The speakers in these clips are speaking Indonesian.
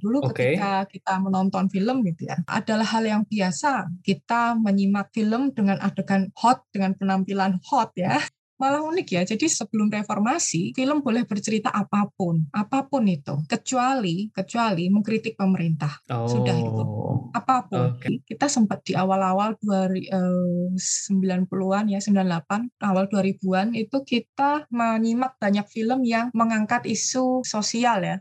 Dulu Oke. ketika kita menonton film gitu ya, adalah hal yang biasa kita menyimak film dengan adegan hot, dengan penampilan hot ya. Malah unik ya, jadi sebelum reformasi, film boleh bercerita apa pun, apa pun itu, kecuali kecuali mengkritik pemerintah. Oh. Sudah itu. Apa pun. Oke. Kita sempat di awal-awal 90-an ya, 98, awal 2000-an itu kita menyimak banyak film yang mengangkat isu sosial ya.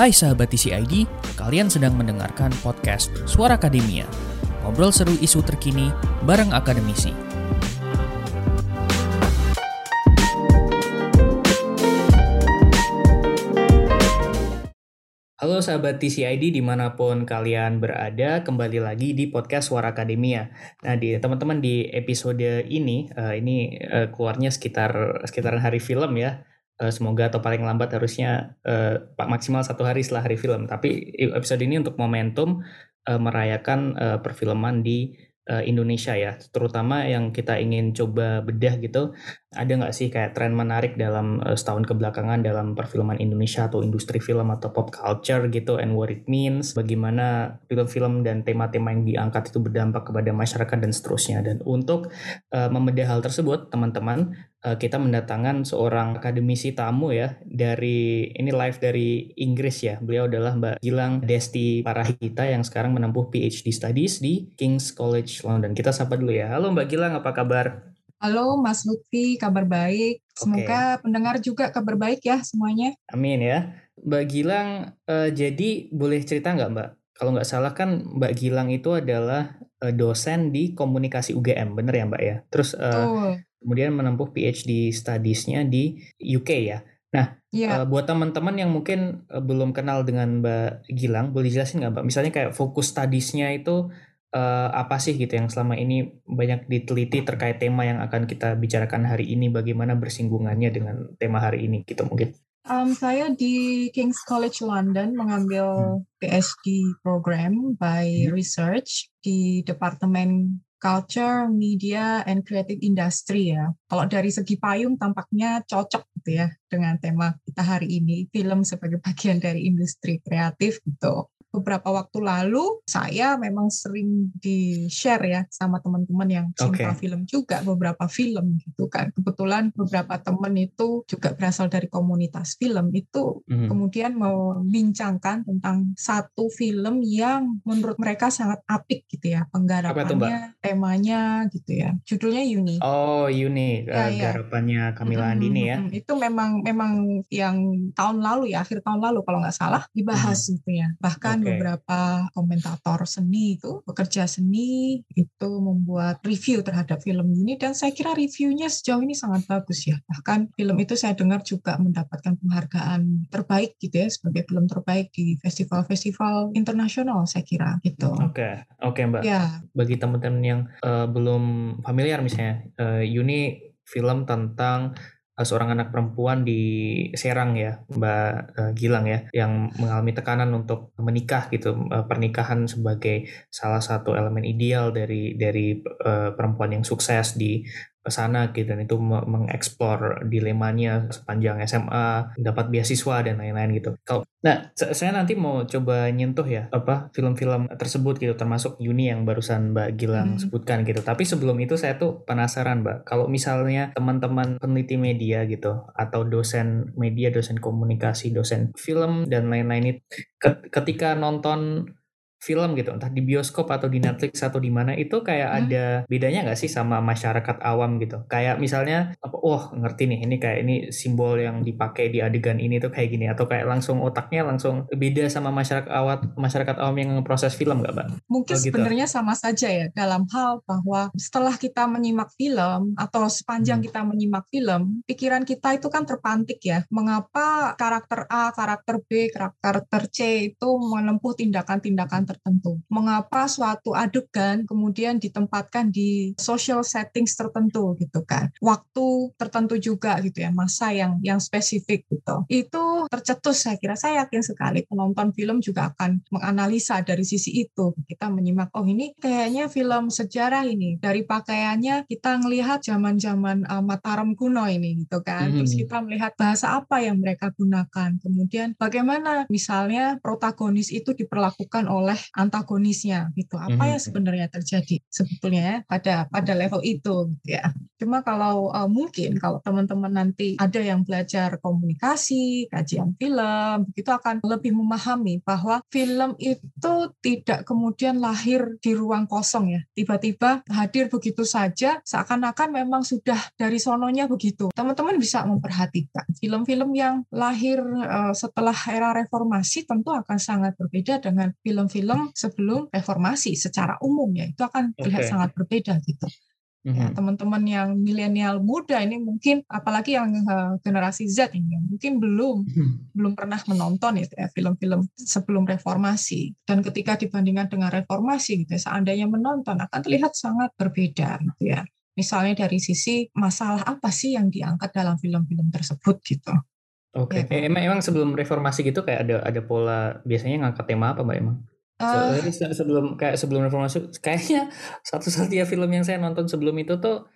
Hai sahabat TCID, kalian sedang mendengarkan podcast Suara Akademia. Ngobrol seru isu terkini bareng akademisi. Halo sahabat TCID di mana pun kalian berada, kembali lagi di podcast Suara Akademia. Nah, di teman-teman di episode ini, eh, ini eh, keluarnya sekitar sekitaran hari film ya. Eh, semoga atau paling lambat harusnya pak maksimal satu hari setelah hari film. Tapi episode ini untuk momentum eh, merayakan eh, perfilman di eh, Indonesia ya, terutama yang kita ingin coba bedah gitu. Ada nggak sih kayak tren menarik dalam eh, setahun kebelakangan dalam perfilman Indonesia atau industri film atau pop culture gitu and what it means, bagaimana film-film dan tema-tema yang diangkat itu berdampak kepada masyarakat dan seterusnya. Dan untuk eh, membedah hal tersebut, teman-teman, kita mendatangkan seorang akademisi tamu ya dari ini live dari Inggris ya. Beliau adalah Mbak Gilang Desti Parahita yang sekarang menempuh PhD Studies di King's College London. Kita sapa dulu ya. Halo Mbak Gilang, apa kabar? Halo Mas Lutfi, kabar baik. Semoga pendengar juga kabar baik ya semuanya. Amin ya. Mbak Gilang, eh, jadi boleh cerita nggak Mbak? Kalau nggak salah kan Mbak Gilang itu adalah eh, dosen di komunikasi UGM, bener ya Mbak ya? Terus eh. Kemudian menempuh PhD Studies-nya di UK ya. Nah, Iya. eh, buat teman-teman yang mungkin eh, belum kenal dengan Mbak Gilang, boleh jelasin nggak Mbak? Misalnya kayak fokus studies-nya itu eh, apa sih gitu yang selama ini banyak diteliti terkait tema yang akan kita bicarakan hari ini, bagaimana bersinggungannya dengan tema hari ini gitu mungkin. Um, saya di King's College London mengambil PhD program by Hmm. research di Departemen Culture, Media, and Creative Industry ya. Kalau dari segi payung tampaknya cocok gitu ya dengan tema kita hari ini, film sebagai bagian dari industri kreatif gitu. Beberapa waktu lalu saya memang sering di-share ya sama teman-teman yang cinta Oke. film juga beberapa film gitu kan. Kebetulan beberapa teman itu juga berasal dari komunitas film itu Mhm. kemudian membincangkan tentang satu film yang menurut mereka sangat apik gitu ya penggarapannya, temanya gitu ya. Judulnya Uni. Oh, Yuni, Ya, eh, ya. garapannya Kamila Mm-mm, Andini ya. mm-mm. Itu memang memang yang tahun lalu ya, akhir tahun lalu kalau nggak salah dibahas gitu ya. Bahkan Oke. beberapa komentator seni itu, pekerja seni itu membuat review terhadap film ini dan saya kira reviewnya sejauh ini sangat bagus ya. Bahkan film itu saya dengar juga mendapatkan penghargaan terbaik gitu ya sebagai film terbaik di festival-festival internasional saya kira gitu. Oke, oke Mbak. Ya, Bagi teman-teman yang eh, belum familiar misalnya, eh, Yuni film tentang seorang anak perempuan di Serang ya, Mbak eh, Gilang ya, yang mengalami tekanan untuk menikah gitu, Eh, pernikahan sebagai salah satu elemen ideal dari dari eh, perempuan yang sukses di sana gitu dan itu me- mengeksplor dilemanya sepanjang SMA dapat beasiswa dan lain-lain gitu. Kalau nah sa- saya nanti mau coba nyentuh ya apa film-film tersebut gitu termasuk Yuni yang barusan Mbak Gilang Hmm. sebutkan gitu. Tapi sebelum itu saya tuh penasaran Mbak, kalau misalnya teman-teman peneliti media gitu atau dosen media, dosen komunikasi, dosen film dan lain-lain itu ket- ketika nonton film gitu entah di bioskop atau di Netflix atau di mana itu kayak Hmm. ada bedanya nggak sih sama masyarakat awam gitu kayak misalnya apa wah ngerti nih ini kayak ini simbol yang dipakai di adegan ini tuh kayak gini atau kayak langsung otaknya langsung beda sama masyarakat awam masyarakat awam yang proses film nggak mbak? Mungkin Oh, gitu. sebenarnya sama saja ya dalam hal bahwa setelah kita menyimak film atau sepanjang Hmm. kita menyimak film, pikiran kita itu kan terpantik ya. Mengapa karakter A, karakter B, karakter C itu menempuh tindakan-tindakan tertentu. Mengapa suatu adegan kemudian ditempatkan di social settings tertentu gitu kan. Waktu tertentu juga gitu ya, masa yang yang spesifik gitu. Itu tercetus saya kira. Saya yakin sekali penonton film juga akan menganalisa dari sisi itu. Kita menyimak, oh ini kayaknya film sejarah ini. Dari pakaiannya kita ngelihat zaman-zaman uh, Mataram kuno ini gitu kan. Terus Mhm. kita melihat bahasa apa yang mereka gunakan. Kemudian bagaimana misalnya protagonis itu diperlakukan oleh antagonisnya gitu. Apa yang Mhm. sebenarnya terjadi sebetulnya ya pada pada level itu gitu ya. Cuma kalau uh, mungkin kalau teman-teman nanti ada yang belajar komunikasi, kajian film, begitu akan lebih memahami bahwa film itu tidak kemudian lahir di ruang kosong ya. Tiba-tiba hadir begitu saja seakan-akan memang sudah dari sononya begitu. Teman-teman bisa memperhatikan film-film yang lahir uh, setelah era reformasi tentu akan sangat berbeda dengan film-film sebelum reformasi secara umum ya. Itu akan terlihat Oke. sangat berbeda gitu. Ya, Mhm. teman-teman yang milenial muda ini mungkin apalagi yang eh, generasi Z ini mungkin belum belum pernah menonton itu ya film-film sebelum reformasi dan ketika dibandingkan dengan reformasi gitu ya, seandainya menonton akan terlihat sangat berbeda gitu ya. Misalnya dari sisi masalah apa sih yang diangkat dalam film-film tersebut gitu. Oke. Ya, Eh, emang emang sebelum reformasi gitu kayak ada ada pola biasanya ngangkat tema apa Mbak emang? Se- sebelum kayak sebelum reformasi kayaknya satu-satunya film yang saya nonton sebelum itu tuh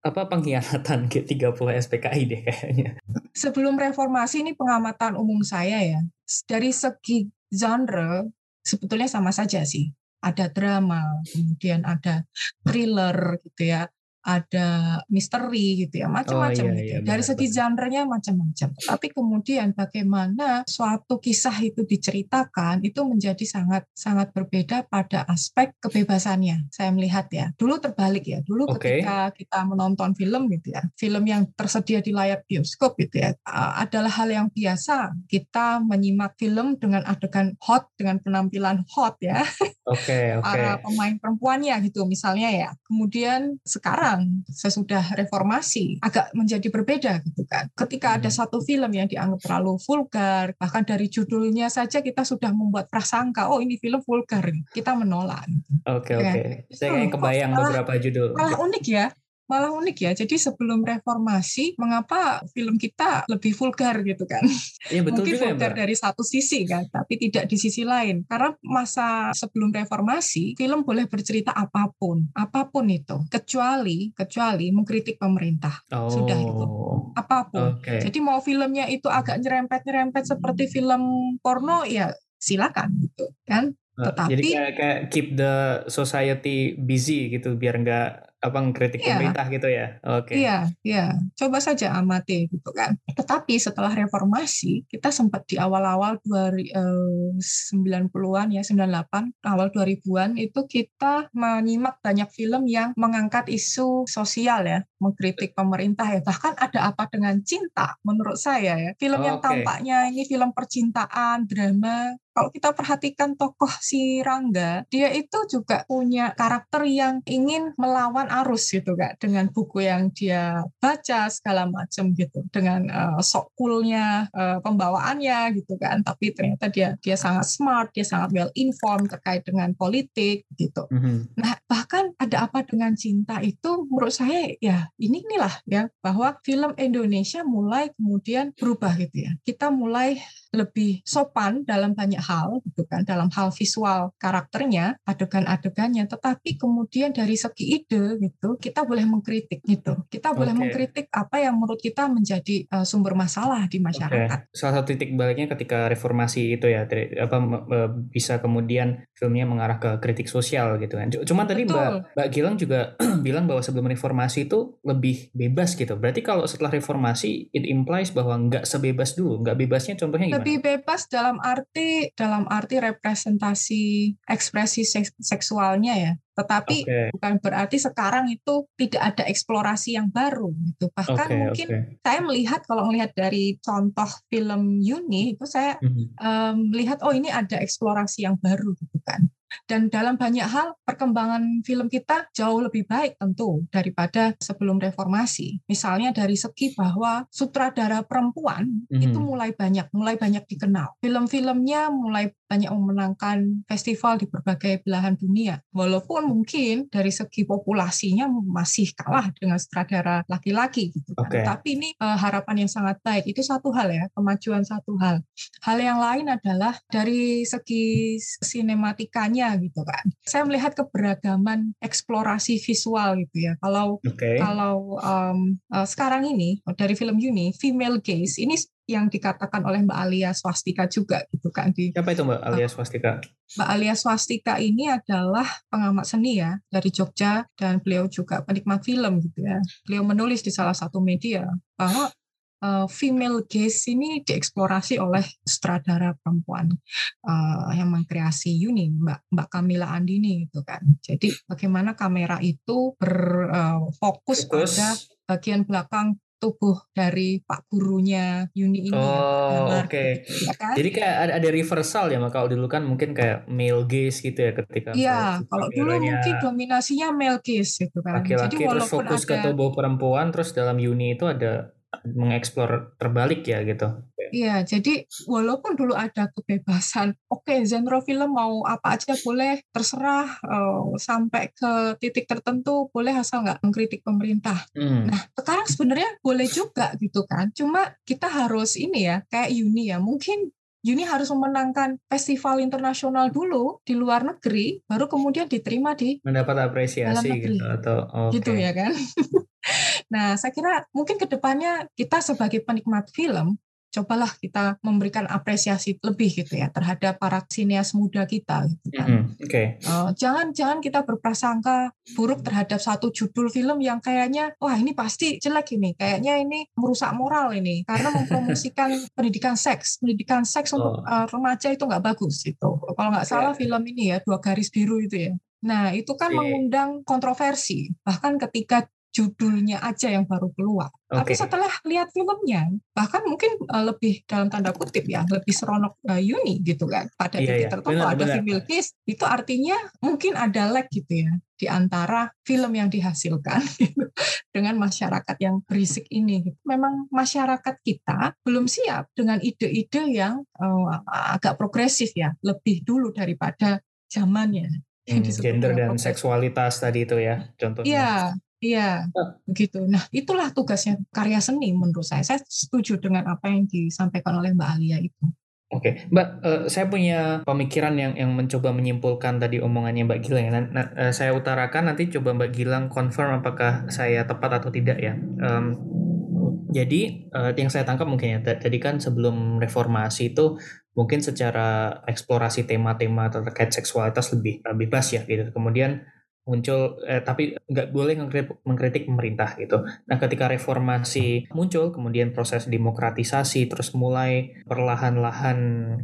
apa pengkhianatan G30 SPKI deh kayaknya. sebelum reformasi ini pengamatan umum saya ya dari segi genre sebetulnya sama saja sih. Ada drama kemudian ada thriller gitu ya ada misteri gitu ya macam-macam iya, gitu iya, ya. dari benar, segi benar. genre-nya macam-macam tapi kemudian bagaimana suatu kisah itu diceritakan itu menjadi sangat sangat berbeda pada aspek kebebasannya saya melihat ya dulu terbalik ya dulu Oke. ketika kita menonton film gitu ya film yang tersedia di layar bioskop gitu ya adalah hal yang biasa kita menyimak film dengan adegan hot dengan penampilan hot ya Oke, oke. para pemain perempuannya gitu misalnya ya. Kemudian sekarang sesudah reformasi agak menjadi berbeda gitu kan. Ketika ada Hmm. satu film yang dianggap terlalu vulgar, bahkan dari judulnya saja kita sudah membuat prasangka, oh ini film vulgar, kita menolak. Oke, Ya. oke. Saya kayak kebayang beberapa judul. Malah unik ya, malah unik ya. Jadi sebelum reformasi, mengapa film kita lebih vulgar gitu kan? Iya betul mungkin juga ya, vulgar Mbak. dari satu sisi kan, tapi tidak di sisi lain. Karena masa sebelum reformasi, film boleh bercerita apa pun, apa pun itu, kecuali kecuali mengkritik pemerintah, Oh. sudah itu. apa pun. Oke. Jadi mau filmnya itu agak nyerempet-nyerempet seperti film porno, ya silakan gitu kan. Tetapi- Jadi kayak, kayak keep the society busy gitu biar nggak apa ngkritik Iya. pemerintah gitu ya. Oke. Iya, iya. Coba saja amati gitu kan. Tetapi setelah reformasi, kita sempat di awal-awal 90-an ya, 98, awal 2000-an itu kita menyimak banyak film yang mengangkat isu sosial ya, mengkritik pemerintah ya. Bahkan ada apa dengan cinta menurut saya ya. Film yang tampaknya ini film percintaan, drama, kalau kita perhatikan tokoh si Rangga, dia itu juga punya karakter yang ingin melawan arus gitu kan, dengan buku yang dia baca segala macam gitu, dengan eh, sok coolnya eh, pembawaannya gitu kan, tapi ternyata dia dia sangat smart, dia sangat well informed terkait dengan politik gitu. Mhm. Nah, bahkan ada apa dengan cinta itu menurut saya ya ini inilah ya bahwa film Indonesia mulai kemudian berubah gitu ya. Kita mulai lebih sopan dalam banyak hal gitu kan dalam hal visual karakternya adegan-adegannya tetapi kemudian dari segi ide gitu kita boleh mengkritik gitu kita boleh mengkritik apa yang menurut kita menjadi uh, sumber masalah di masyarakat Salah satu titik baliknya ketika reformasi itu ya, apa bisa kemudian filmnya mengarah ke kritik sosial gitu kan. C- Cuman tadi Betul. Mbak Mbak Gilang juga bilang bahwa sebelum reformasi itu lebih bebas gitu. Berarti kalau setelah reformasi it implies bahwa nggak sebebas dulu, nggak bebasnya contohnya gimana? lebih bebas dalam arti dalam arti representasi ekspresi seks- seksualnya ya tetapi Oke. bukan berarti sekarang itu tidak ada eksplorasi yang baru gitu bahkan Oke, mungkin oke. saya melihat kalau melihat dari contoh film Yuni itu saya Mhm. em, melihat oh ini ada eksplorasi yang baru gitu kan Dan dalam banyak hal perkembangan film kita jauh lebih baik tentu daripada sebelum reformasi. Misalnya dari segi bahwa sutradara perempuan mm-hmm. itu mulai banyak, mulai banyak dikenal. Film-filmnya mulai banyak memenangkan festival di berbagai belahan dunia. Walaupun mungkin dari segi populasinya masih kalah dengan sutradara laki-laki gitu kan. Okay. Tapi ini uh, harapan yang sangat baik. Itu satu hal ya, kemajuan satu hal. Hal yang lain adalah dari segi sinematikanya gitu kan. Saya melihat keberagaman eksplorasi visual gitu ya. Kalau okay. kalau um, uh, sekarang ini dari film Yuni, female gaze ini yang dikatakan oleh Mbak Alia Swastika juga gitu kan di Siapa itu Mbak Alia Swastika? Mbak Alia Swastika ini adalah pengamat seni ya dari Jogja dan beliau juga penikmat film gitu ya. Beliau menulis di salah satu media bahwa uh, female gaze ini dieksplorasi oleh sutradara perempuan uh, yang mengkreasi Yuni, Mbak Mbak Kamila Andini gitu kan. Jadi bagaimana kamera itu berfokus uh, pada bagian belakang tubuh dari pak gurunya Yuni ini. Oh, oke. Okay. Ya kan? Jadi kayak ada, ada reversal ya, kalau dulu kan mungkin kayak male gaze gitu ya ketika. Iya, kalau dulu mungkin dominasinya male gaze gitu kan. Laki-laki terus fokus ada, ke tubuh perempuan, terus dalam Yuni itu ada mengeksplor terbalik ya gitu. Iya, jadi walaupun dulu ada kebebasan, oke okay, genre film mau apa aja boleh, terserah uh, sampai ke titik tertentu boleh asal nggak mengkritik pemerintah. Hmm. Nah, sekarang sebenarnya boleh juga gitu kan. Cuma kita harus ini ya, kayak Yuni ya, mungkin Yuni harus memenangkan festival internasional dulu di luar negeri, baru kemudian diterima di mendapat apresiasi gitu atau okay. gitu ya kan. Nah, saya kira mungkin ke depannya kita sebagai penikmat film, cobalah kita memberikan apresiasi lebih gitu ya terhadap para sinias muda kita gitu kan. Mm. Oke. Okay. Uh, jangan jangan kita berprasangka buruk terhadap satu judul film yang kayaknya wah ini pasti jelek ini, kayaknya ini merusak moral ini karena mempromosikan pendidikan seks, pendidikan seks oh. untuk uh, remaja itu nggak bagus itu. Kalau nggak salah yeah. film ini ya dua garis biru itu ya. Nah, itu kan mengundang kontroversi. Bahkan ketika judulnya aja yang baru keluar. Okay. Tapi setelah lihat filmnya, bahkan mungkin uh, lebih dalam tanda kutip ya, lebih seronok uh, Yuni gitu kan. Pada yeah, titik yeah. tertentu ada benar. female case, itu artinya mungkin ada lag gitu ya di antara film yang dihasilkan gitu, dengan masyarakat yang berisik ini. Gitu. Memang masyarakat kita belum siap dengan ide-ide yang uh, agak progresif ya, lebih dulu daripada zamannya. Hmm, gender dan seksualitas tadi itu ya contohnya. Iya, Iya, begitu. Nah, itulah tugasnya karya seni menurut saya. Saya setuju dengan apa yang disampaikan oleh Mbak Alia itu. Oke, Mbak, uh, saya punya pemikiran yang yang mencoba menyimpulkan tadi omongannya Mbak Gilang. Ya. Nah, nah, uh, saya utarakan nanti coba Mbak Gilang confirm apakah saya tepat atau tidak ya. Um, jadi uh, yang saya tangkap mungkin ya, tadi kan sebelum reformasi itu mungkin secara eksplorasi tema-tema terkait seksualitas lebih bebas ya gitu. Kemudian muncul eh, tapi nggak boleh mengkritik pemerintah gitu. Nah ketika reformasi muncul kemudian proses demokratisasi terus mulai perlahan-lahan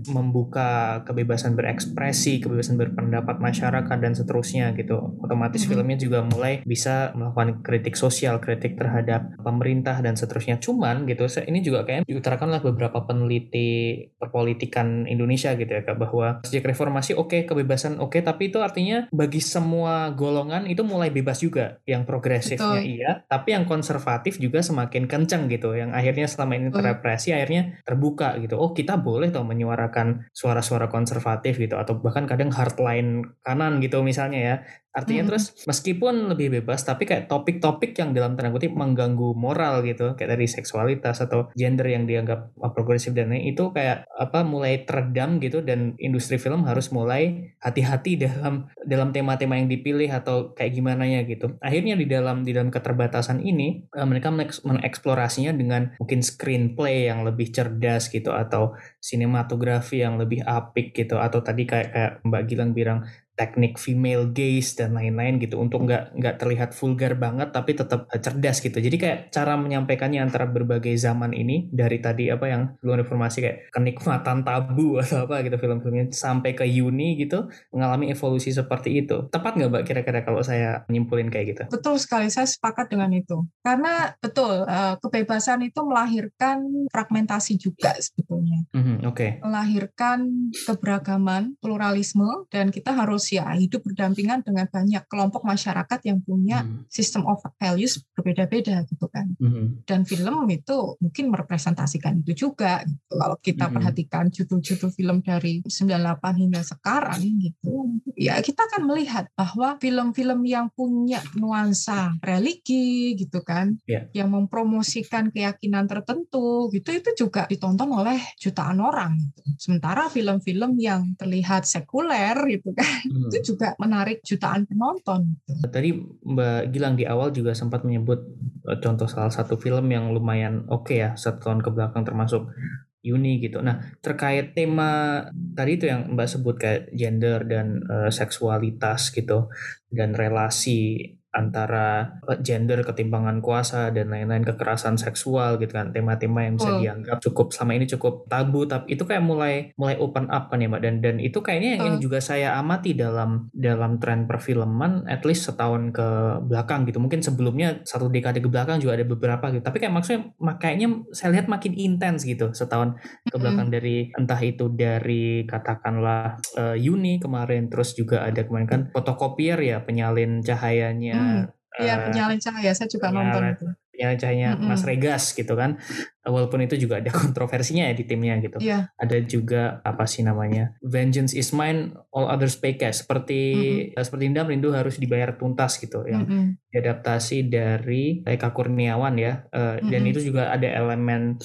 membuka kebebasan berekspresi, kebebasan berpendapat masyarakat dan seterusnya gitu. Otomatis mm -hmm. filmnya juga mulai bisa melakukan kritik sosial, kritik terhadap pemerintah dan seterusnya. Cuman gitu ini juga kayak diutarakan oleh beberapa peneliti perpolitikan Indonesia gitu ya Kak bahwa sejak reformasi oke okay, kebebasan oke okay, tapi itu artinya bagi semua golongan golongan itu mulai bebas juga. Yang progresifnya Betul. iya, tapi yang konservatif juga semakin kenceng gitu. Yang akhirnya selama ini terrepresi, akhirnya terbuka gitu. Oh kita boleh tuh menyuarakan suara-suara konservatif gitu. Atau bahkan kadang hardline kanan gitu misalnya ya. Artinya hmm. terus meskipun lebih bebas tapi kayak topik-topik yang dalam tanda kutip mengganggu moral gitu kayak dari seksualitas atau gender yang dianggap progresif dan lain itu kayak apa mulai teredam gitu dan industri film harus mulai hati-hati dalam dalam tema-tema yang dipilih atau kayak gimana ya gitu. Akhirnya di dalam di dalam keterbatasan ini eh, mereka mengeksplorasinya dengan mungkin screenplay yang lebih cerdas gitu atau sinematografi yang lebih apik gitu atau tadi kayak kayak Mbak Gilang bilang teknik female gaze dan lain-lain gitu untuk nggak nggak terlihat vulgar banget tapi tetap cerdas gitu. Jadi kayak cara menyampaikannya antara berbagai zaman ini dari tadi apa yang belum informasi kayak kenikmatan tabu atau apa gitu film-filmnya sampai ke Yuni gitu mengalami evolusi seperti itu. Tepat nggak mbak kira-kira kalau saya menyimpulin kayak gitu? Betul sekali saya sepakat dengan itu. Karena betul eh, kebebasan itu melahirkan fragmentasi juga sebetulnya. Mm -hmm, oke. Okay. melahirkan keberagaman pluralisme dan kita harus sosial, hidup berdampingan dengan banyak kelompok masyarakat yang punya hmm. system of values berbeda-beda gitu kan. Hmm. Dan film itu mungkin merepresentasikan itu juga. Gitu. Kalau kita hmm. perhatikan judul-judul film dari 98 hingga sekarang gitu, ya kita akan melihat bahwa film-film yang punya nuansa religi gitu kan, yeah. yang mempromosikan keyakinan tertentu gitu itu juga ditonton oleh jutaan orang. Gitu. Sementara film-film yang terlihat sekuler gitu kan, hmm. itu juga menarik jutaan penonton. Gitu. Tadi Mbak Gilang di awal juga sempat menyebut eh, contoh salah satu film yang lumayan oke okay ya satu tahun ke belakang termasuk Uni gitu. Nah terkait tema tadi itu yang Mbak sebut kayak gender dan uh, seksualitas gitu dan relasi antara eh, gender, ketimpangan kuasa dan lain-lain kekerasan seksual gitu kan tema-tema yang bisa oh. dianggap cukup selama ini cukup tabu tapi itu kayak mulai mulai open up kan ya mbak dan dan itu kayaknya yang, oh. yang juga saya amati dalam dalam tren perfilman at least setahun ke belakang gitu mungkin sebelumnya satu dekade ke belakang juga ada beberapa gitu tapi kayak maksudnya kayaknya saya lihat makin intens gitu setahun ke belakang mm -hmm. dari entah itu dari katakanlah uh, Yuni kemarin terus juga ada kemarin kan fotokopier ya penyalin cahayanya Iya, uh, penyalin cahaya. Saya juga nonton itu. Penyalin cahayanya mm. Mas Regas gitu kan. Walaupun itu juga ada kontroversinya ya di timnya gitu. Yeah. Ada juga apa sih namanya? Vengeance is mine, all others pay cash. Seperti mm -hmm. seperti Indah Rindu harus dibayar tuntas gitu yang mm -hmm. diadaptasi dari Eka Kurniawan ya. Uh, mm -hmm. Dan itu juga ada elemen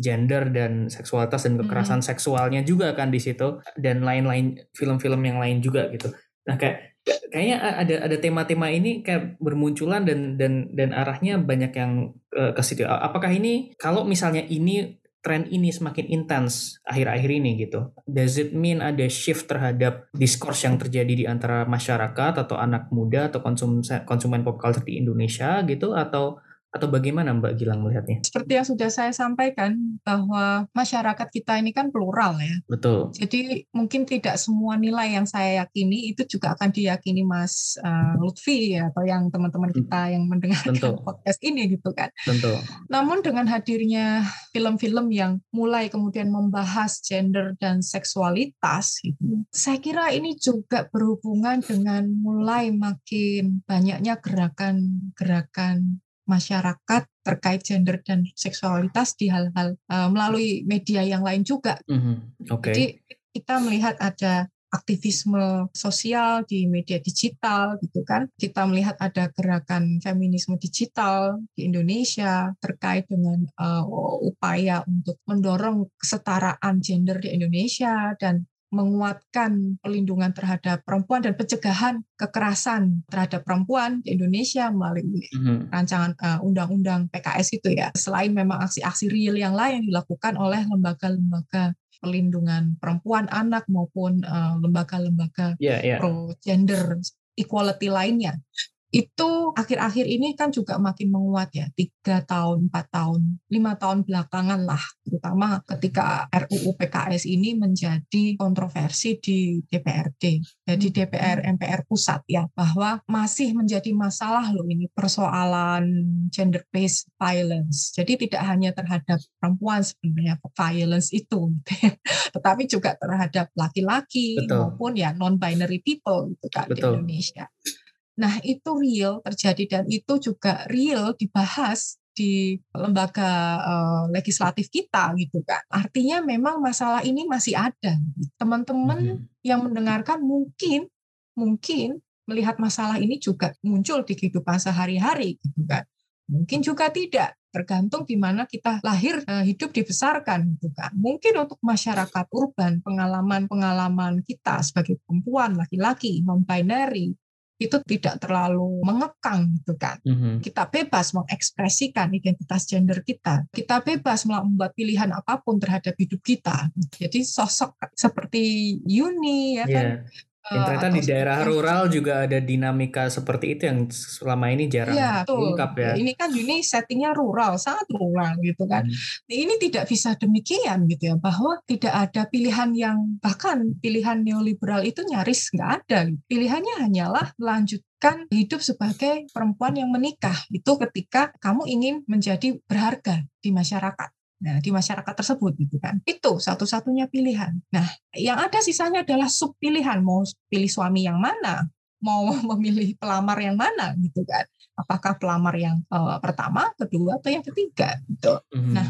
gender dan seksualitas dan kekerasan mm -hmm. seksualnya juga kan di situ dan lain-lain film-film yang lain juga gitu. Nah kayak kayaknya ada ada tema-tema ini kayak bermunculan dan dan dan arahnya banyak yang uh, ke situ. Apakah ini kalau misalnya ini tren ini semakin intens akhir-akhir ini gitu. Does it mean ada shift terhadap diskurs yang terjadi di antara masyarakat atau anak muda atau konsum konsumen pop culture di Indonesia gitu atau atau bagaimana Mbak Gilang melihatnya? Seperti yang sudah saya sampaikan bahwa masyarakat kita ini kan plural ya. Betul. Jadi mungkin tidak semua nilai yang saya yakini itu juga akan diyakini Mas uh, Lutfi ya, atau yang teman-teman kita yang mendengarkan Tentu. podcast ini gitu kan. Tentu. Namun dengan hadirnya film-film yang mulai kemudian membahas gender dan seksualitas gitu, saya kira ini juga berhubungan dengan mulai makin banyaknya gerakan-gerakan masyarakat terkait gender dan seksualitas di hal-hal uh, melalui media yang lain juga. Mm-hmm. Okay. Jadi kita melihat ada aktivisme sosial di media digital gitu kan. Kita melihat ada gerakan feminisme digital di Indonesia terkait dengan uh, upaya untuk mendorong kesetaraan gender di Indonesia dan menguatkan pelindungan terhadap perempuan dan pencegahan kekerasan terhadap perempuan di Indonesia melalui mm-hmm. rancangan uh, undang-undang PKS itu ya. Selain memang aksi-aksi real yang lain dilakukan oleh lembaga-lembaga pelindungan perempuan, anak maupun uh, lembaga-lembaga yeah, yeah. pro gender equality lainnya itu akhir-akhir ini kan juga makin menguat ya tiga tahun empat tahun lima tahun belakangan lah terutama ketika RUU PKS ini menjadi kontroversi di DPRD jadi hmm. DPR MPR pusat ya bahwa masih menjadi masalah loh ini persoalan gender based violence jadi tidak hanya terhadap perempuan sebenarnya violence itu gitu ya. tetapi juga terhadap laki-laki maupun ya non binary people gitu kan Betul. di Indonesia Nah, itu real terjadi dan itu juga real dibahas di lembaga uh, legislatif kita gitu kan. Artinya memang masalah ini masih ada. Teman-teman mm -hmm. yang mendengarkan mungkin mungkin melihat masalah ini juga muncul di kehidupan sehari-hari gitu kan. Mungkin juga tidak, tergantung di mana kita lahir uh, hidup dibesarkan gitu kan. Mungkin untuk masyarakat urban pengalaman-pengalaman kita sebagai perempuan, laki-laki, non binary itu tidak terlalu mengekang gitu kan. Mm-hmm. Kita bebas mengekspresikan identitas gender kita. Kita bebas membuat pilihan apa pun terhadap hidup kita. Jadi sosok seperti Yuni ya yeah. kan yang ternyata di daerah rural juga ada dinamika seperti itu yang selama ini jarang ya, terungkap ya. Ini kan ini settingnya rural, sangat rural gitu kan. Hmm. Ini tidak bisa demikian gitu ya, bahwa tidak ada pilihan yang bahkan pilihan neoliberal itu nyaris nggak ada. Pilihannya hanyalah melanjutkan hidup sebagai perempuan yang menikah itu ketika kamu ingin menjadi berharga di masyarakat nah, di masyarakat tersebut gitu kan. Itu satu-satunya pilihan. Nah, yang ada sisanya adalah sub pilihan mau pilih suami yang mana, mau memilih pelamar yang mana gitu kan apakah pelamar yang uh, pertama, kedua, atau yang ketiga gitu. Mm-hmm. Nah,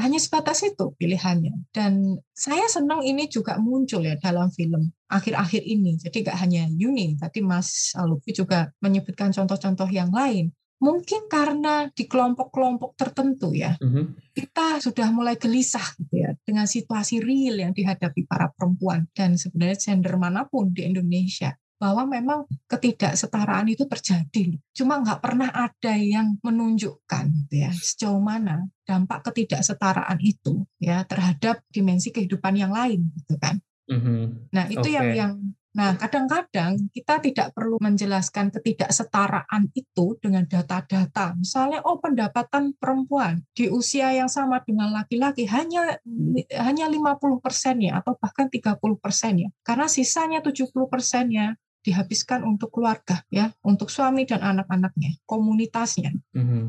hanya sebatas itu pilihannya. Dan saya senang ini juga muncul ya dalam film akhir-akhir ini. Jadi nggak hanya Yuni, tadi Mas Lutfi juga menyebutkan contoh-contoh yang lain. Mungkin karena di kelompok-kelompok tertentu ya, mm-hmm. kita sudah mulai gelisah gitu ya dengan situasi real yang dihadapi para perempuan dan sebenarnya gender mana pun di Indonesia bahwa memang ketidaksetaraan itu terjadi. Cuma nggak pernah ada yang menunjukkan gitu ya sejauh mana dampak ketidaksetaraan itu ya terhadap dimensi kehidupan yang lain gitu kan. Mm-hmm. Nah itu okay. yang yang Nah, kadang-kadang kita tidak perlu menjelaskan ketidaksetaraan itu dengan data-data. Misalnya, oh pendapatan perempuan di usia yang sama dengan laki-laki hanya hanya 50 persen ya, atau bahkan 30 persen ya. Karena sisanya 70 persennya dihabiskan untuk keluarga ya, untuk suami dan anak-anaknya, komunitasnya. Mm-hmm.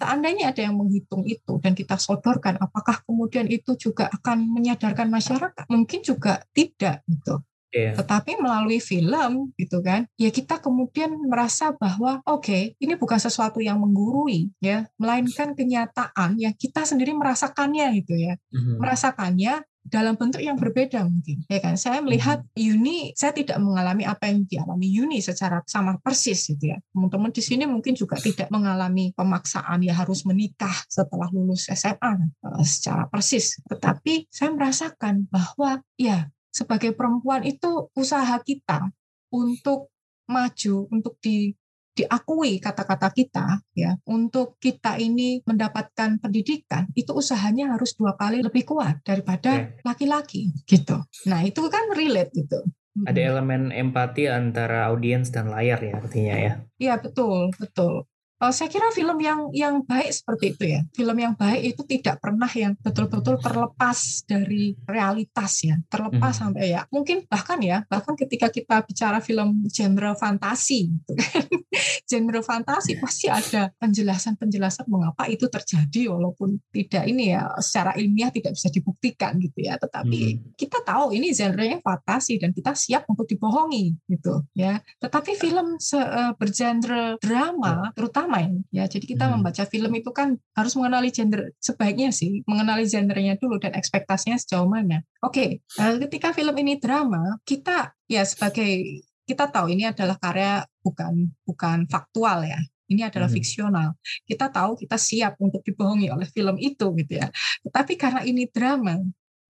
Seandainya ada yang menghitung itu dan kita sodorkan, apakah kemudian itu juga akan menyadarkan masyarakat? Mungkin juga tidak gitu. Yeah. Tetapi melalui film gitu kan, ya kita kemudian merasa bahwa oke, okay, ini bukan sesuatu yang menggurui ya, melainkan kenyataan yang kita sendiri merasakannya gitu ya. Mm-hmm. Merasakannya dalam bentuk yang berbeda mungkin ya kan saya melihat hmm. Yuni saya tidak mengalami apa yang dialami Yuni secara sama persis gitu ya teman-teman di sini mungkin juga tidak mengalami pemaksaan ya harus menikah setelah lulus SMA eh, secara persis tetapi saya merasakan bahwa ya sebagai perempuan itu usaha kita untuk maju untuk di diakui kata-kata kita ya untuk kita ini mendapatkan pendidikan itu usahanya harus dua kali lebih kuat daripada laki-laki gitu. Nah itu kan relate gitu. Ada elemen empati antara audiens dan layar ya artinya ya. Iya betul betul. Uh, saya kira film yang yang baik seperti itu ya. Film yang baik itu tidak pernah yang betul-betul terlepas dari realitas ya, terlepas hmm. sampai ya. Mungkin bahkan ya, bahkan ketika kita bicara film genre fantasi, gitu kan, genre fantasi pasti ada penjelasan-penjelasan mengapa itu terjadi, walaupun tidak ini ya secara ilmiah tidak bisa dibuktikan gitu ya. Tetapi hmm. kita tahu ini genrenya fantasi dan kita siap untuk dibohongi gitu ya. Tetapi film se, uh, bergenre drama, terutama main ya jadi kita hmm. membaca film itu kan harus mengenali gender sebaiknya sih mengenali gendernya dulu dan ekspektasinya sejauh mana oke okay, eh, ketika film ini drama kita ya sebagai kita tahu ini adalah karya bukan bukan faktual ya ini adalah hmm. fiksional. Kita tahu kita siap untuk dibohongi oleh film itu gitu ya. Tetapi karena ini drama,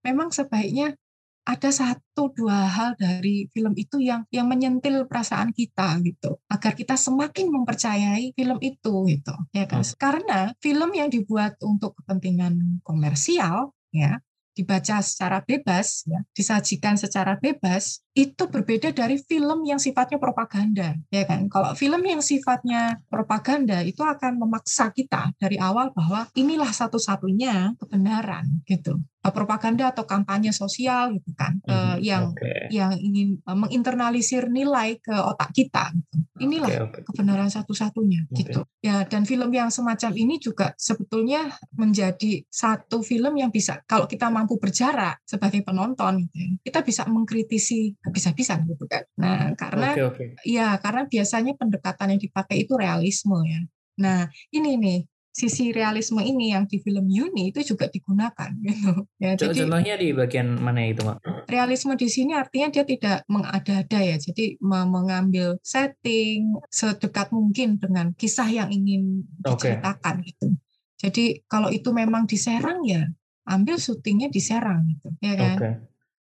memang sebaiknya ada satu dua hal dari film itu yang yang menyentil perasaan kita gitu agar kita semakin mempercayai film itu gitu ya kan hmm. karena film yang dibuat untuk kepentingan komersial ya dibaca secara bebas ya disajikan secara bebas itu berbeda dari film yang sifatnya propaganda ya kan kalau film yang sifatnya propaganda itu akan memaksa kita dari awal bahwa inilah satu-satunya kebenaran gitu propaganda atau kampanye sosial gitu kan mm-hmm. uh, yang okay. yang ingin uh, menginternalisir nilai ke otak kita gitu. inilah okay, okay. kebenaran satu-satunya okay. gitu ya dan film yang semacam ini juga sebetulnya menjadi satu film yang bisa kalau kita mampu berjarak sebagai penonton gitu, ya, kita bisa mengkritisi habis-habisan gitu kan nah karena okay, okay. ya karena biasanya pendekatan yang dipakai itu realisme ya nah ini nih sisi realisme ini yang di film Yuni itu juga digunakan gitu. Ya, jadi contohnya di bagian mana itu, Mbak? Realisme di sini artinya dia tidak mengada-ada ya. Jadi mengambil setting sedekat mungkin dengan kisah yang ingin diceritakan okay. gitu. Jadi kalau itu memang diserang ya ambil syutingnya di Serang gitu, ya kan? Okay.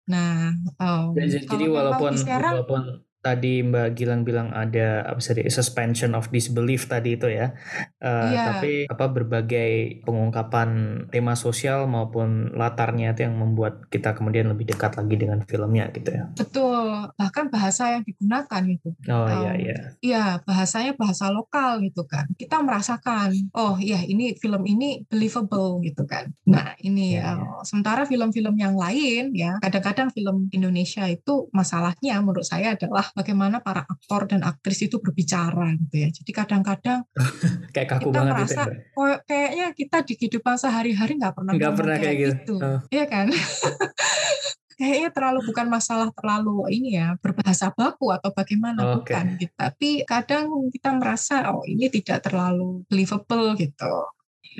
Nah, um, jadi, jadi walaupun walaupun tadi Mbak Gilang bilang ada apa sih suspension of disbelief tadi itu ya. Uh, yeah. Tapi apa berbagai pengungkapan tema sosial maupun latarnya itu yang membuat kita kemudian lebih dekat lagi dengan filmnya gitu ya. Betul. Bahkan bahasa yang digunakan gitu. Oh um, iya iya. Iya, bahasanya bahasa lokal gitu kan. Kita merasakan, oh iya ini film ini believable gitu kan. Nah, ini yeah, uh, sementara film-film yang lain ya, kadang-kadang film Indonesia itu masalahnya menurut saya adalah bagaimana para aktor dan aktris itu berbicara gitu ya. Jadi kadang-kadang kayak kaku kita banget merasa itu. oh, kayaknya kita di kehidupan sehari-hari nggak pernah Nggak pernah kayak gitu. gitu. Oh. Iya kan? kayaknya terlalu bukan masalah terlalu ini ya berbahasa baku atau bagaimana Oke. bukan gitu. Tapi kadang kita merasa oh ini tidak terlalu believable gitu.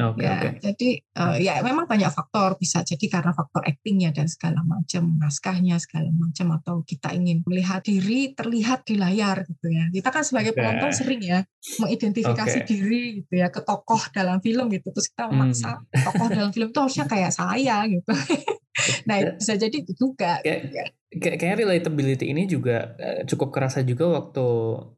Oke ya, oke. jadi eh, ya memang banyak faktor bisa jadi karena faktor aktingnya dan segala macam naskahnya segala macam atau kita ingin melihat diri terlihat di layar gitu ya. Kita kan sebagai Oke. penonton sering ya mengidentifikasi Oke. diri gitu ya ke tokoh dalam film gitu terus kita memaksa tokoh dalam film itu harusnya kayak saya gitu. nah itu bisa jadi itu juga. Kayak- ya. Kayak kayaknya relatability ini juga eh, cukup kerasa juga waktu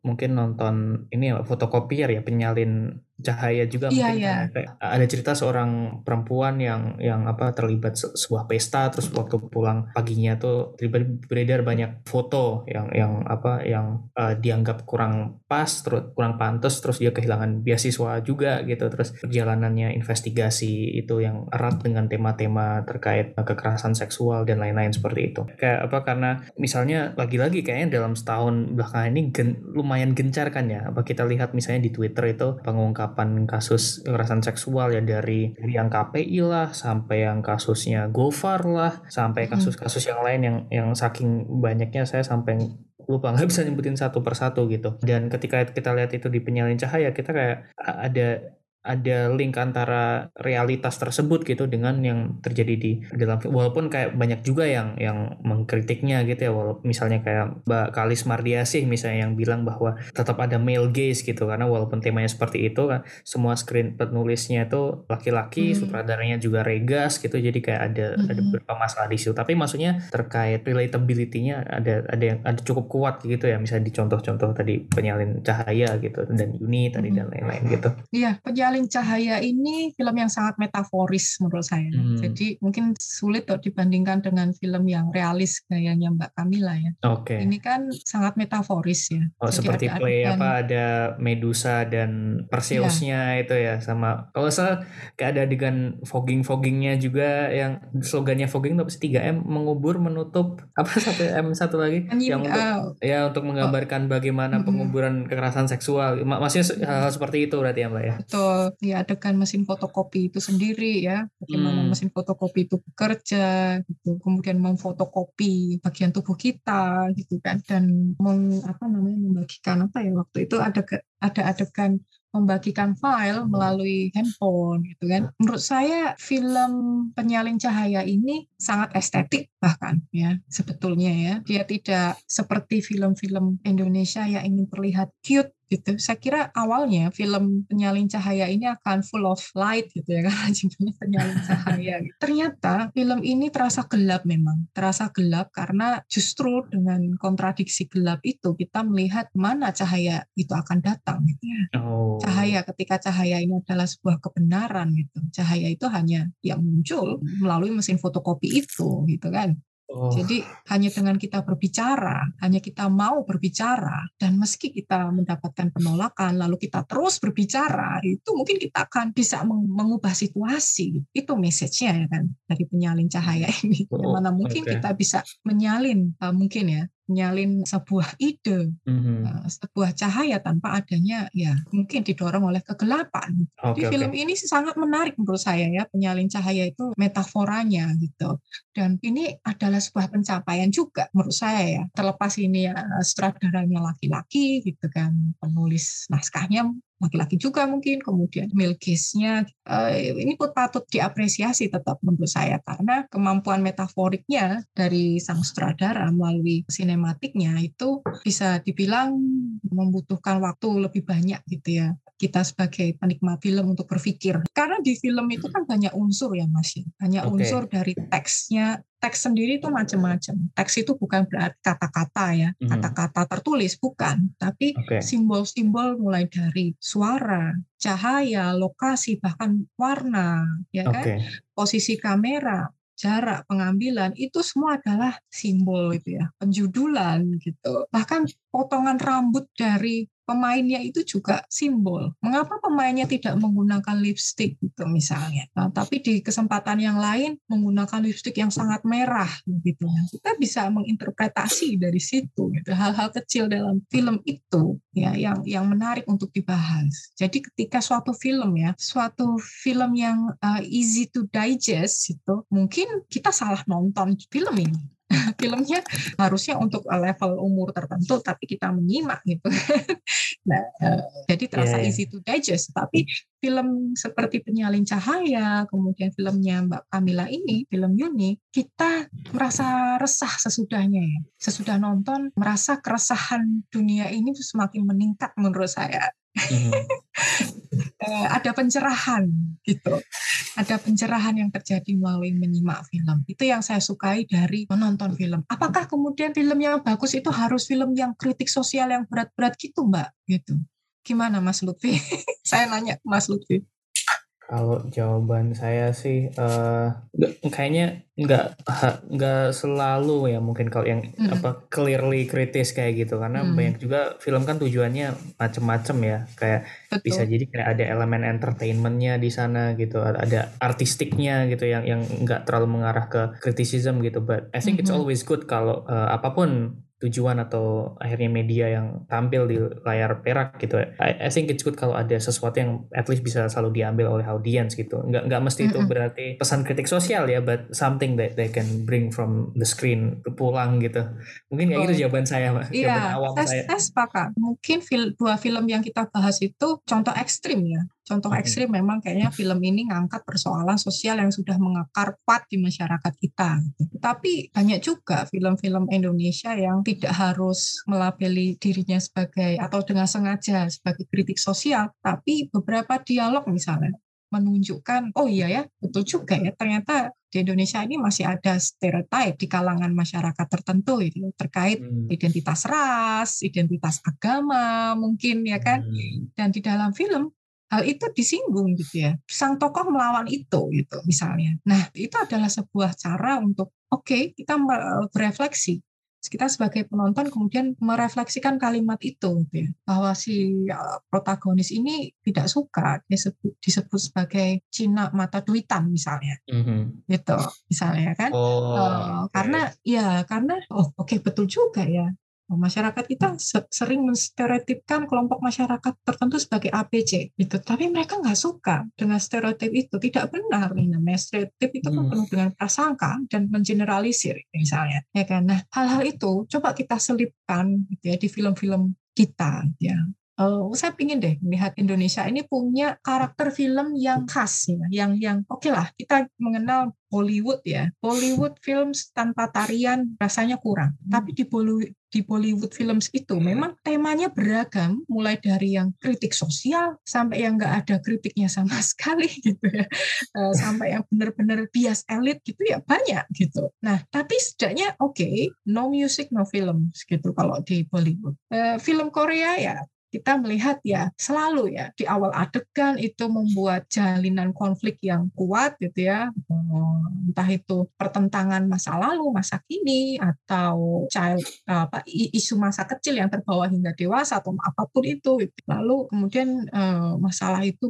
mungkin nonton ini ya fotokopier ya penyalin cahaya juga Iya, mungkin iya. kayak- kayak ada cerita seorang perempuan yang yang apa terlibat se- sebuah pesta terus waktu pulang paginya tuh tiba-tiba beredar banyak foto yang yang apa yang eh, dianggap kurang pas terus kurang pantas terus dia kehilangan beasiswa juga gitu terus perjalanannya investigasi itu yang erat dengan tema-tema terkait eh, kekerasan seksual dan lain-lain seperti itu. Kayak apa karena misalnya lagi-lagi kayaknya dalam setahun belakangan ini gen- lumayan gencar kan ya. Apa kita lihat misalnya di Twitter itu pengungkapan kasus kekerasan seksual ya dari dari yang KPI lah sampai yang kasusnya Gofar lah sampai kasus-kasus yang lain yang yang saking banyaknya saya sampai lupa nggak bisa nyebutin satu persatu gitu. Dan ketika kita lihat itu di penyalin cahaya kita kayak ada ada link antara realitas tersebut gitu dengan yang terjadi di dalam film. walaupun kayak banyak juga yang yang mengkritiknya gitu ya walaupun misalnya kayak Mbak Kalis Mardiasih misalnya yang bilang bahwa tetap ada male gaze gitu karena walaupun temanya seperti itu kan semua screen penulisnya itu laki-laki Hmm. sutradaranya juga regas gitu jadi kayak ada ada Mhm. beberapa masalah di situ tapi maksudnya terkait relatability-nya ada ada yang ada cukup kuat gitu ya misalnya di contoh-contoh tadi penyalin cahaya gitu dan Yuni tadi Mhm. dan lain-lain gitu Iya, Penyalin Cahaya ini film yang sangat metaforis menurut saya. Hmm. Jadi mungkin sulit untuk dibandingkan dengan film yang realis gayanya Mbak Camila ya. oke Ini kan sangat metaforis ya. Oh, Jadi seperti ada play adegan- apa ada Medusa dan Perseusnya itu ya sama kalau saya kayak ada adegan fogging foggingnya juga yang slogannya fogging itu apa sih 3M mengubur menutup apa satu M satu lagi Menyim- yang untuk eh, ya untuk menggambarkan bagaimana Mm-mm. penguburan kekerasan seksual Ma- maksudnya hal-hal seperti itu berarti ya mbak ya betul, ya adegan mesin fotokopi itu sendiri ya. Bagaimana Hmm. mesin fotokopi itu bekerja gitu. Kemudian memfotokopi bagian tubuh kita gitu kan dan meng, apa namanya membagikan apa ya waktu itu ada ada adegan membagikan file melalui handphone gitu kan. Menurut saya film Penyalin Cahaya ini sangat estetik bahkan ya sebetulnya ya. Dia tidak seperti film-film Indonesia yang ingin terlihat cute gitu. Saya kira awalnya film Penyalin Cahaya ini akan full of light gitu ya karena judulnya Penyalin Cahaya. gitu. Ternyata film ini terasa gelap memang, terasa gelap karena justru dengan kontradiksi gelap itu kita melihat mana cahaya itu akan datang gitu ya oh cahaya ketika cahaya ini adalah sebuah kebenaran gitu cahaya itu hanya yang muncul melalui mesin fotokopi itu gitu kan oh. Jadi hanya dengan kita berbicara hanya kita mau berbicara dan meski kita mendapatkan penolakan lalu kita terus berbicara itu mungkin kita akan bisa meng- mengubah situasi. Itu message-nya ya kan dari penyalin cahaya ini. Oh, mana mungkin oke. kita bisa menyalin uh, mungkin ya menyalin sebuah ide Mhm. uh, sebuah cahaya tanpa adanya ya mungkin didorong oleh kegelapan. Jadi oke film ini sih sangat menarik menurut saya ya penyalin cahaya itu metaforanya gitu. Dan ini adalah sebuah pencapaian juga menurut saya ya. Terlepas ini ya sutradaranya laki-laki gitu kan, penulis naskahnya laki-laki juga mungkin, kemudian male gaze-nya eh, ini pun patut diapresiasi tetap menurut saya karena kemampuan metaforiknya dari sang sutradara melalui sinematiknya itu bisa dibilang membutuhkan waktu lebih banyak gitu ya kita sebagai penikmat film untuk berpikir. Karena di film itu kan banyak unsur ya mas ya. Banyak Oke. unsur dari teksnya teks sendiri itu macam-macam teks itu bukan berarti kata-kata ya. Mhm. kata-kata tertulis bukan. Tapi simbol-simbol mulai dari suara cahaya lokasi bahkan warna ya kan? Oke. Posisi kamera, jarak pengambilan itu semua adalah simbol itu ya, penjudulan gitu. Bahkan potongan rambut dari pemainnya itu juga simbol. Mengapa pemainnya tidak menggunakan lipstick gitu misalnya. Nah, tapi di kesempatan yang lain menggunakan lipstick yang sangat merah gitu. Kita bisa menginterpretasi dari situ gitu. Hal-hal kecil dalam film itu ya yang yang menarik untuk dibahas. Jadi ketika suatu film ya, suatu film yang uh, easy to digest itu mungkin kita salah nonton film ini filmnya harusnya untuk level umur tertentu tapi kita menyimak gitu. Nah uh, jadi terasa yeah, yeah. easy to digest. Tapi film seperti penyalin cahaya kemudian filmnya Mbak Kamila ini film Yuni kita merasa resah sesudahnya ya. Sesudah nonton merasa keresahan dunia ini semakin meningkat menurut saya hmm. Eh, ada pencerahan gitu. Ada pencerahan yang terjadi melalui menyimak film. Itu yang saya sukai dari menonton film. Apakah kemudian film yang bagus itu harus film yang kritik sosial yang berat-berat gitu, Mbak? Gitu. Gimana Mas Lutfi? saya nanya Mas Lutfi. Kalau jawaban saya sih uh, kayaknya nggak nggak selalu ya mungkin kalau yang mm-hmm. apa clearly kritis kayak gitu karena mm. banyak juga film kan tujuannya macem-macem ya kayak Betul. bisa jadi kayak ada elemen entertainmentnya di sana gitu ada artistiknya gitu yang yang nggak terlalu mengarah ke criticism gitu but I think mm-hmm. it's always good kalau uh, apa pun tujuan atau akhirnya media yang tampil di layar perak gitu. I, I think it's good kalau ada sesuatu yang at least bisa selalu diambil oleh audiens gitu. Nggak nggak mesti itu berarti pesan kritik sosial ya but something that they can bring from the screen pulang gitu. Mungkin kayak gitu oh. gitu jawaban saya mbak. Iya awam saya. saya sepakat. Mungkin fil, dua film yang kita bahas itu contoh ekstrim ya Contoh ekstrim memang kayaknya film ini ngangkat persoalan sosial yang sudah mengakar kuat di masyarakat kita. Tapi banyak juga film-film Indonesia yang tidak harus melabeli dirinya sebagai atau dengan sengaja sebagai kritik sosial, tapi beberapa dialog misalnya menunjukkan oh iya ya betul juga ya ternyata di Indonesia ini masih ada stereotip di kalangan masyarakat tertentu itu terkait hmm. identitas ras, identitas agama mungkin ya kan. Hmm. Dan di dalam film hal itu disinggung gitu ya. Sang tokoh melawan itu gitu misalnya. Nah, itu adalah sebuah cara untuk oke, okay, kita berefleksi. Kita sebagai penonton kemudian merefleksikan kalimat itu gitu ya. Bahwa si ya, protagonis ini tidak suka disebut, disebut sebagai Cina mata duitan misalnya. Mm-hmm. Gitu misalnya kan. Oh, uh, karena ya karena oh oke okay, betul juga ya masyarakat kita sering menstereotipkan kelompok masyarakat tertentu sebagai ABC itu tapi mereka nggak suka dengan stereotip itu tidak benar namanya stereotip itu kan hmm. penuh dengan prasangka dan mengeneralisir misalnya ya kan nah hal-hal itu coba kita selipkan gitu ya di film-film kita ya uh, saya pingin deh melihat Indonesia ini punya karakter film yang khas ya, yang yang oke okay lah kita mengenal Bollywood ya. Bollywood films tanpa tarian rasanya kurang. Hmm. Tapi di Bollywood di Bollywood films itu memang temanya beragam, mulai dari yang kritik sosial sampai yang nggak ada kritiknya sama sekali gitu ya, uh, sampai yang benar-benar bias elit gitu ya banyak gitu. Nah tapi setidaknya oke, okay, no music no film gitu kalau di Bollywood. Uh, film Korea ya kita melihat ya selalu ya di awal adegan itu membuat jalinan konflik yang kuat gitu ya. Eh, entah itu pertentangan masa lalu masa kini atau child apa isu masa kecil yang terbawa hingga dewasa atau apa pun itu lalu kemudian eh, masalah itu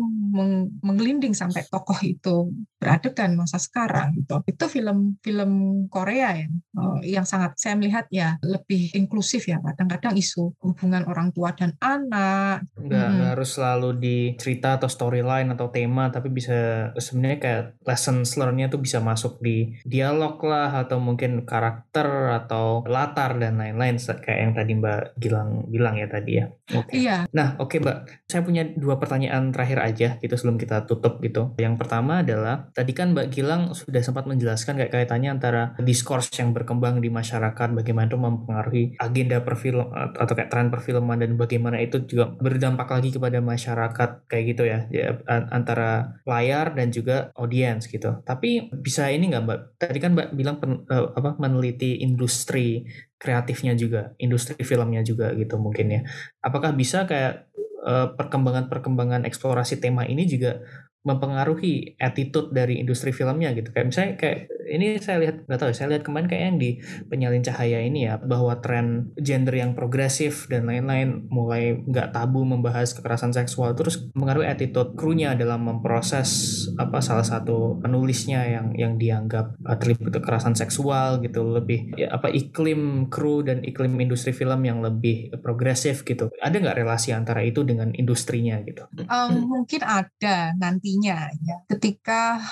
menggelinding sampai tokoh itu beradegan masa sekarang gitu. Itu film-film Korea ya eh, yang sangat saya melihat ya lebih inklusif ya. Kadang-kadang isu hubungan orang tua dan anak anak. Nggak, hmm. harus selalu di cerita atau storyline atau tema, tapi bisa sebenarnya kayak lesson learn-nya tuh bisa masuk di dialog lah atau mungkin karakter atau latar dan lain-lain kayak yang tadi Mbak Gilang bilang ya tadi ya. Oke. Okay. Iya. Nah, oke okay, Mbak. Saya punya dua pertanyaan terakhir aja gitu sebelum kita tutup gitu. Yang pertama adalah tadi kan Mbak Gilang sudah sempat menjelaskan kayak kaitannya antara diskurs yang berkembang di masyarakat bagaimana itu mempengaruhi agenda perfilm atau kayak tren perfilman dan bagaimana itu juga berdampak lagi kepada masyarakat kayak gitu ya, ya antara layar dan juga audiens gitu. Tapi bisa ini nggak mbak? Tadi kan mbak bilang pen, uh, apa meneliti industri kreatifnya juga, industri filmnya juga gitu mungkin ya. Apakah bisa kayak eh, perkembangan-perkembangan eksplorasi tema ini juga mempengaruhi attitude dari industri filmnya gitu. Kayak misalnya kayak ini saya lihat nggak tahu ya, saya lihat kemarin kayak yang di penyalin cahaya ini ya bahwa tren gender yang progresif dan lain-lain mulai nggak tabu membahas kekerasan seksual terus mengaruhi attitude krunya dalam memproses apa salah satu penulisnya yang yang dianggap terlibat kekerasan seksual gitu. Lebih ya, apa iklim kru dan iklim industri film yang lebih progresif gitu. Ada nggak relasi antara itu dengan industrinya gitu? Um, mungkin ada ya ketika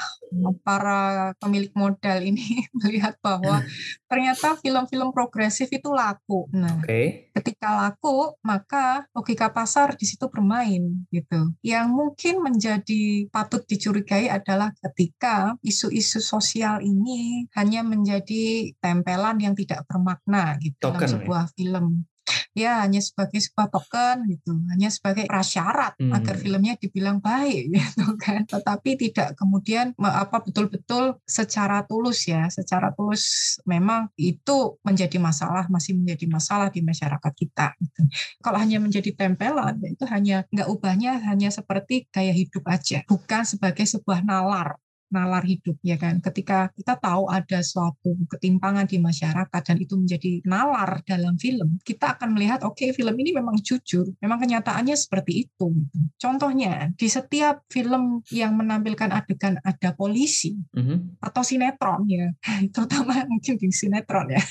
para pemilik modal ini melihat bahwa ternyata film-film progresif itu laku. Nah, okay. ketika laku, maka logika pasar di situ bermain gitu. Yang mungkin menjadi patut dicurigai adalah ketika isu-isu sosial ini hanya menjadi tempelan yang tidak bermakna gitu Token, dalam ya? sebuah ya? film ya hanya sebagai sebuah token gitu, hanya sebagai prasyarat hmm. agar filmnya dibilang baik gitu kan. Tetapi tidak kemudian apa betul-betul secara tulus ya, secara tulus memang itu menjadi masalah, masih menjadi masalah di masyarakat kita. Gitu. Kalau hanya menjadi tempelan, itu hanya nggak ubahnya hanya seperti gaya hidup aja, bukan sebagai sebuah nalar nalar hidup ya kan. Ketika kita tahu ada suatu ketimpangan di masyarakat dan itu menjadi nalar dalam film, kita akan melihat oke okay, film ini memang jujur, memang kenyataannya seperti itu. Contohnya di setiap film yang menampilkan adegan ada polisi mm-hmm. atau sinetron ya, terutama mungkin di sinetron ya.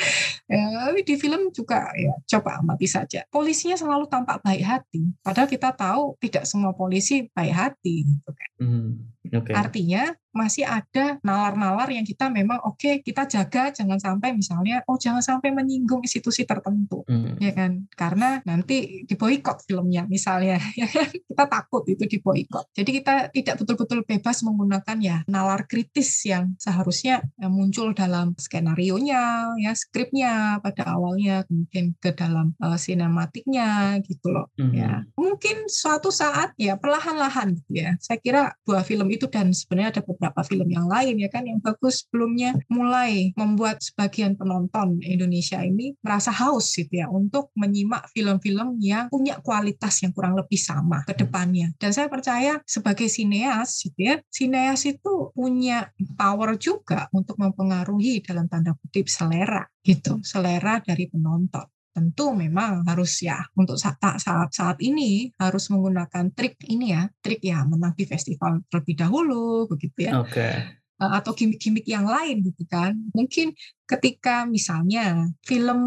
ya, di film juga ya coba amati saja. Polisinya selalu tampak baik hati, padahal kita tahu tidak semua polisi baik hati gitu kan. Mm-hmm. Okay. Artinya masih ada nalar-nalar yang kita memang oke okay, kita jaga jangan sampai misalnya oh jangan sampai menyinggung institusi tertentu hmm. ya kan? Karena nanti diboikot filmnya misalnya ya kan? Kita takut itu diboikot. Jadi kita tidak betul-betul bebas menggunakan ya nalar kritis yang seharusnya ya, muncul dalam skenario nya ya skripnya pada awalnya kemudian ke dalam uh, sinematiknya gitu loh hmm. ya mungkin suatu saat ya perlahan-lahan gitu ya. Saya kira dua film itu dan sebenarnya ada beberapa film yang lain ya kan yang bagus sebelumnya mulai membuat sebagian penonton Indonesia ini merasa haus gitu ya untuk menyimak film-film yang punya kualitas yang kurang lebih sama ke depannya. Dan saya percaya sebagai sineas gitu ya, sineas itu punya power juga untuk mempengaruhi dalam tanda kutip selera gitu, selera dari penonton tentu memang harus ya untuk saat saat saat ini harus menggunakan trik ini ya trik ya menang di festival terlebih dahulu begitu ya okay. Eh, atau gimmick-gimmick yang lain gitu kan mungkin ketika misalnya film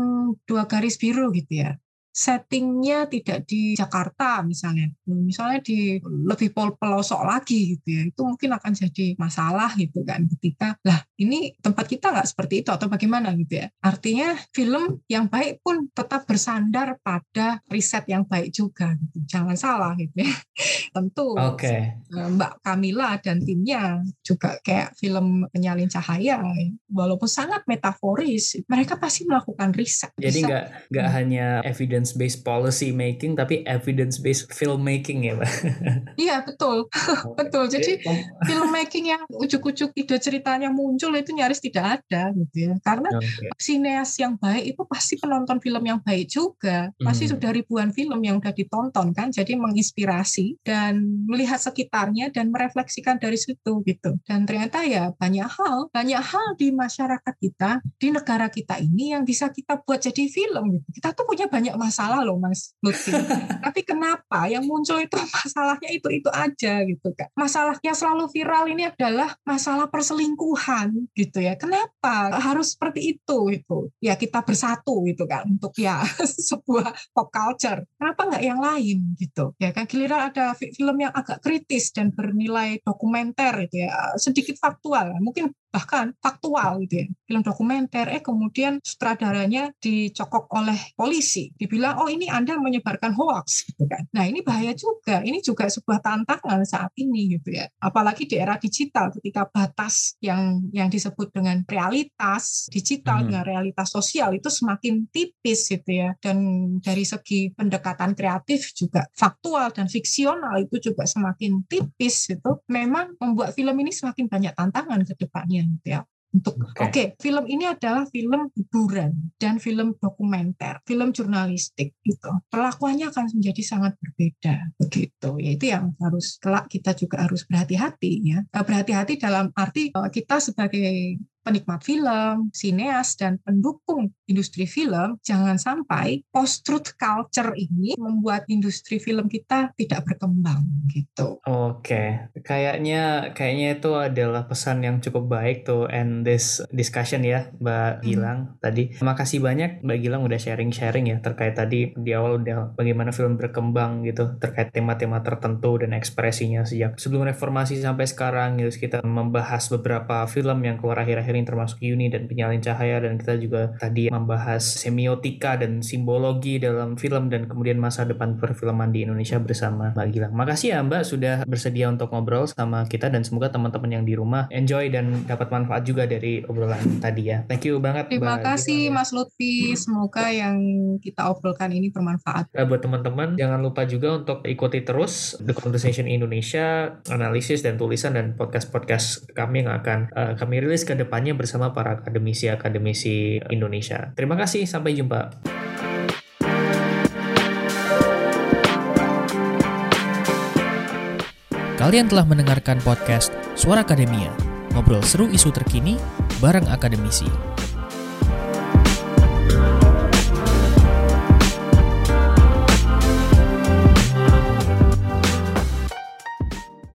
dua garis biru gitu ya settingnya tidak di Jakarta misalnya, misalnya di lebih pelosok lagi gitu ya, itu mungkin akan jadi masalah gitu kan ketika lah ini tempat kita nggak seperti itu atau bagaimana gitu ya. Artinya film yang baik pun tetap bersandar pada riset yang baik juga gitu. Jangan salah gitu ya. Tentu okay. Eh, Mbak Kamila dan timnya juga kayak film Penyalin Cahaya walaupun sangat metaforis, mereka pasti melakukan riset. Jadi nggak nggak hmm. hanya evidence evidence based policy making tapi evidence based filmmaking ya pak. Iya betul. Betul. Jadi filmmaking yang ujuk-ujuk ide ceritanya muncul itu nyaris tidak ada gitu ya. Karena okay. sineas yang baik itu pasti penonton film yang baik juga. Pasti hmm. sudah ribuan film yang sudah ditonton kan? Jadi menginspirasi dan melihat sekitarnya dan merefleksikan dari situ gitu. Dan ternyata ya banyak hal banyak hal di masyarakat kita di negara kita ini yang bisa kita buat jadi film gitu. Kita tuh punya banyak masalah loh Mas Lutfi. Tapi kenapa yang muncul itu masalahnya itu-itu aja gitu kan. Masalahnya selalu viral ini adalah masalah perselingkuhan gitu ya. Kenapa harus seperti itu itu? Ya kita bersatu gitu kan untuk ya sebuah pop culture. Kenapa nggak yang lain gitu? Ya kan giliran ada film yang agak kritis dan bernilai dokumenter itu ya sedikit faktual. Mungkin bahkan faktual gitu ya film dokumenter eh kemudian sutradaranya dicokok oleh polisi dibilang oh ini anda menyebarkan hoax gitu kan. Nah ini bahaya juga ini juga sebuah tantangan saat ini gitu ya. Apalagi di era digital ketika batas yang yang disebut dengan realitas digital hmm. dengan realitas sosial itu semakin tipis gitu ya. Dan dari segi pendekatan kreatif juga faktual dan fiksional itu juga semakin tipis itu memang membuat film ini semakin banyak tantangan ke depannya gitu ya untuk oke okay. okay, film ini adalah film hiburan dan film dokumenter, film jurnalistik gitu. Perlakuannya akan menjadi sangat berbeda begitu. Yaitu yang harus kelak kita juga harus berhati-hati ya. Eh, berhati-hati dalam arti eh, kita sebagai penikmat film, sineas, dan pendukung industri film, jangan sampai post-truth culture ini membuat industri film kita tidak berkembang gitu. Oke, kayaknya kayaknya itu adalah pesan yang cukup baik tuh and this discussion ya Mbak hmm. Gilang tadi. Terima kasih banyak Mbak Gilang udah sharing-sharing ya terkait tadi di awal udah bagaimana film berkembang gitu terkait tema-tema tertentu dan ekspresinya sejak sebelum reformasi sampai sekarang gitu kita membahas beberapa film yang keluar akhir-akhir ini termasuk Uni dan Penyalin Cahaya dan kita juga tadi membahas semiotika dan simbologi dalam film dan kemudian masa depan perfilman di Indonesia bersama Mbak Gilang. Makasih ya Mbak sudah bersedia untuk ngobrol sama kita dan semoga teman-teman yang di rumah enjoy dan dapat manfaat juga dari obrolan tadi ya. Thank you banget. Terima Mbak kasih Gilang. Mas Lutfi. Semoga yang kita obrolkan ini bermanfaat. Nah, buat teman-teman jangan lupa juga untuk ikuti terus The Conversation Indonesia, analisis dan tulisan dan podcast-podcast kami yang akan uh, kami rilis ke depannya bersama bersama para akademisi-akademisi Indonesia. Terima kasih, sampai jumpa. Kalian telah mendengarkan podcast Suara Akademia, ngobrol seru isu terkini bareng akademisi.